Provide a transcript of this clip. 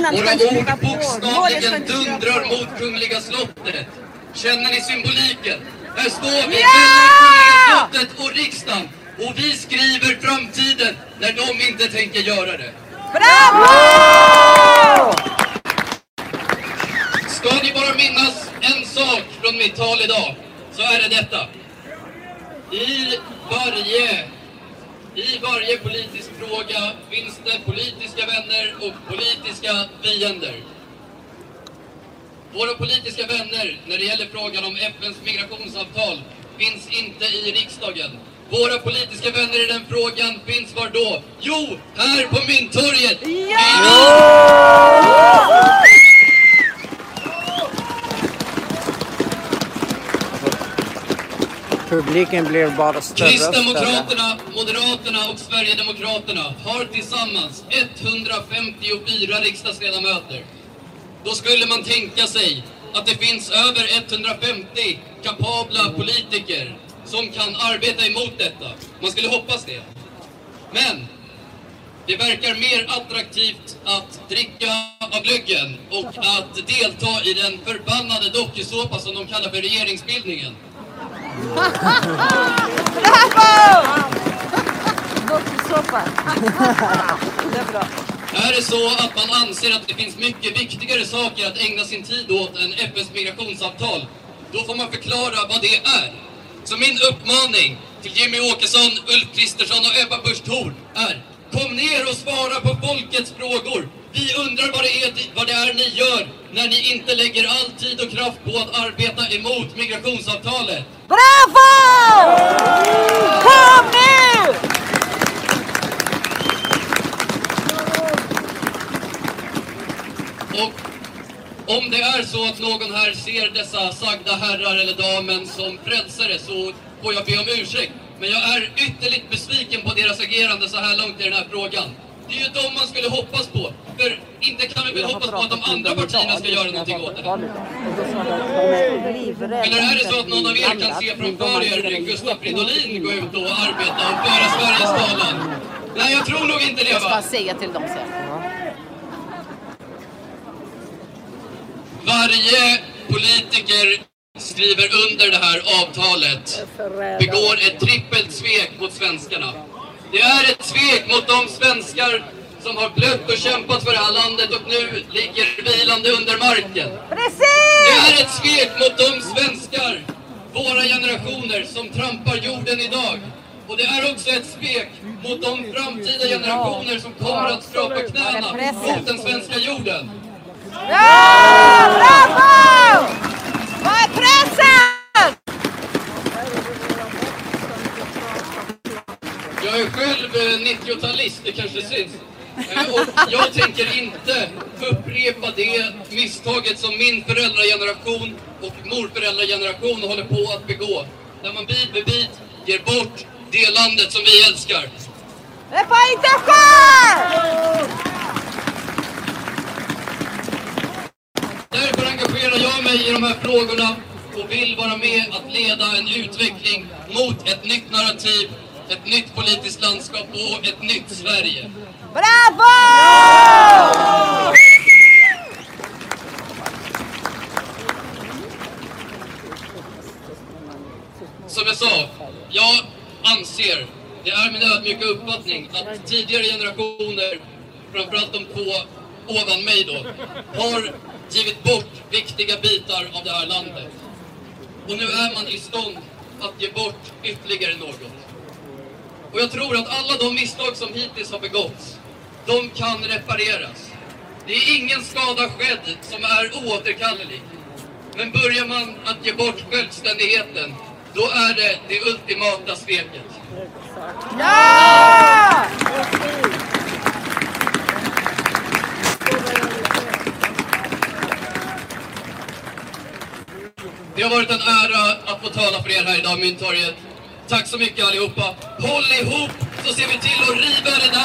Ska Våra ord bokstavligen skriva dundrar mot Kungliga slottet. Känner ni symboliken? Här står vi Ja! Kungliga slottet och riksdagen och vi skriver framtiden när de inte tänker göra det. Bravo! Ska ni bara minnas en sak från mitt tal idag så är det detta. I varje, I varje politisk fråga finns det politiska vänner och politiska fiender. Våra politiska vänner när det gäller frågan om FNs migrationsavtal finns inte i riksdagen. Våra politiska vänner i den frågan finns var då? Jo, här på Mynttorget! Publiken blir bara större. Kristdemokraterna, Moderaterna och Sverigedemokraterna har tillsammans 154 riksdagsledamöter. Då skulle man tänka sig att det finns över 150 kapabla politiker som kan arbeta emot detta. Man skulle hoppas det. Men det verkar mer attraktivt att dricka av glöggen och att delta i den förbannade dokusåpa som de kallar för regeringsbildningen. Bravo! Dokusåpa. Det är bra. Är det så att man anser att det finns mycket viktigare saker att ägna sin tid åt än FNs migrationsavtal, då får man förklara vad det är. Så min uppmaning till Jimmy Åkesson, Ulf Kristersson och Ebba Busch Thor är Kom ner och svara på folkets frågor. Vi undrar vad det, är, vad det är ni gör när ni inte lägger all tid och kraft på att arbeta emot migrationsavtalet. Bravo! Kom nu! Och om det är så att någon här ser dessa sagda herrar eller damen som frälsare så får jag be om ursäkt. Men jag är ytterligt besviken på deras agerande så här långt i den här frågan. Det är ju dem man skulle hoppas på. För inte kan vi väl hoppas på att de andra partierna ska göra någonting åt det. Eller är det så att någon av er kan se framför er Gustaf Fridolin gå ut och arbeta och föra Sveriges talan? Nej, jag tror nog inte det Jag ska säga till dem sen. Varje politiker skriver under det här avtalet begår ett trippelt svek mot svenskarna. Det är ett svek mot de svenskar som har blött och kämpat för det här landet och nu ligger vilande under marken. Det Precis! är ett svek mot de svenskar, våra generationer, som trampar jorden idag. Och det är också ett svek mot de framtida generationer som kommer att skrapa knäna mot den svenska jorden. Ja! Bravo! Vad är pressen? Jag är själv eh, 90-talist, det kanske syns. Eh, Och jag tänker inte upprepa det misstaget som min föräldrageneration och morföräldrageneration håller på att begå. Där man bit för bit ger bort det landet som vi älskar. Det får inte ske! Därför engagerar jag mig i de här frågorna och vill vara med att leda en utveckling mot ett nytt narrativ, ett nytt politiskt landskap och ett nytt Sverige. Bravo! Som jag sa, jag anser, det är min ödmjuka uppfattning, att tidigare generationer, framförallt de två ovan mig då, har givit bort viktiga bitar av det här landet. Och nu är man i stånd att ge bort ytterligare något. Och jag tror att alla de misstag som hittills har begåtts, de kan repareras. Det är ingen skada skedd som är oåterkallelig. Men börjar man att ge bort självständigheten, då är det det ultimata sveket. Ja! Det har varit en ära att få tala för er här idag, Mynttorget. Tack så mycket allihopa. Håll ihop så ser vi till att riva det där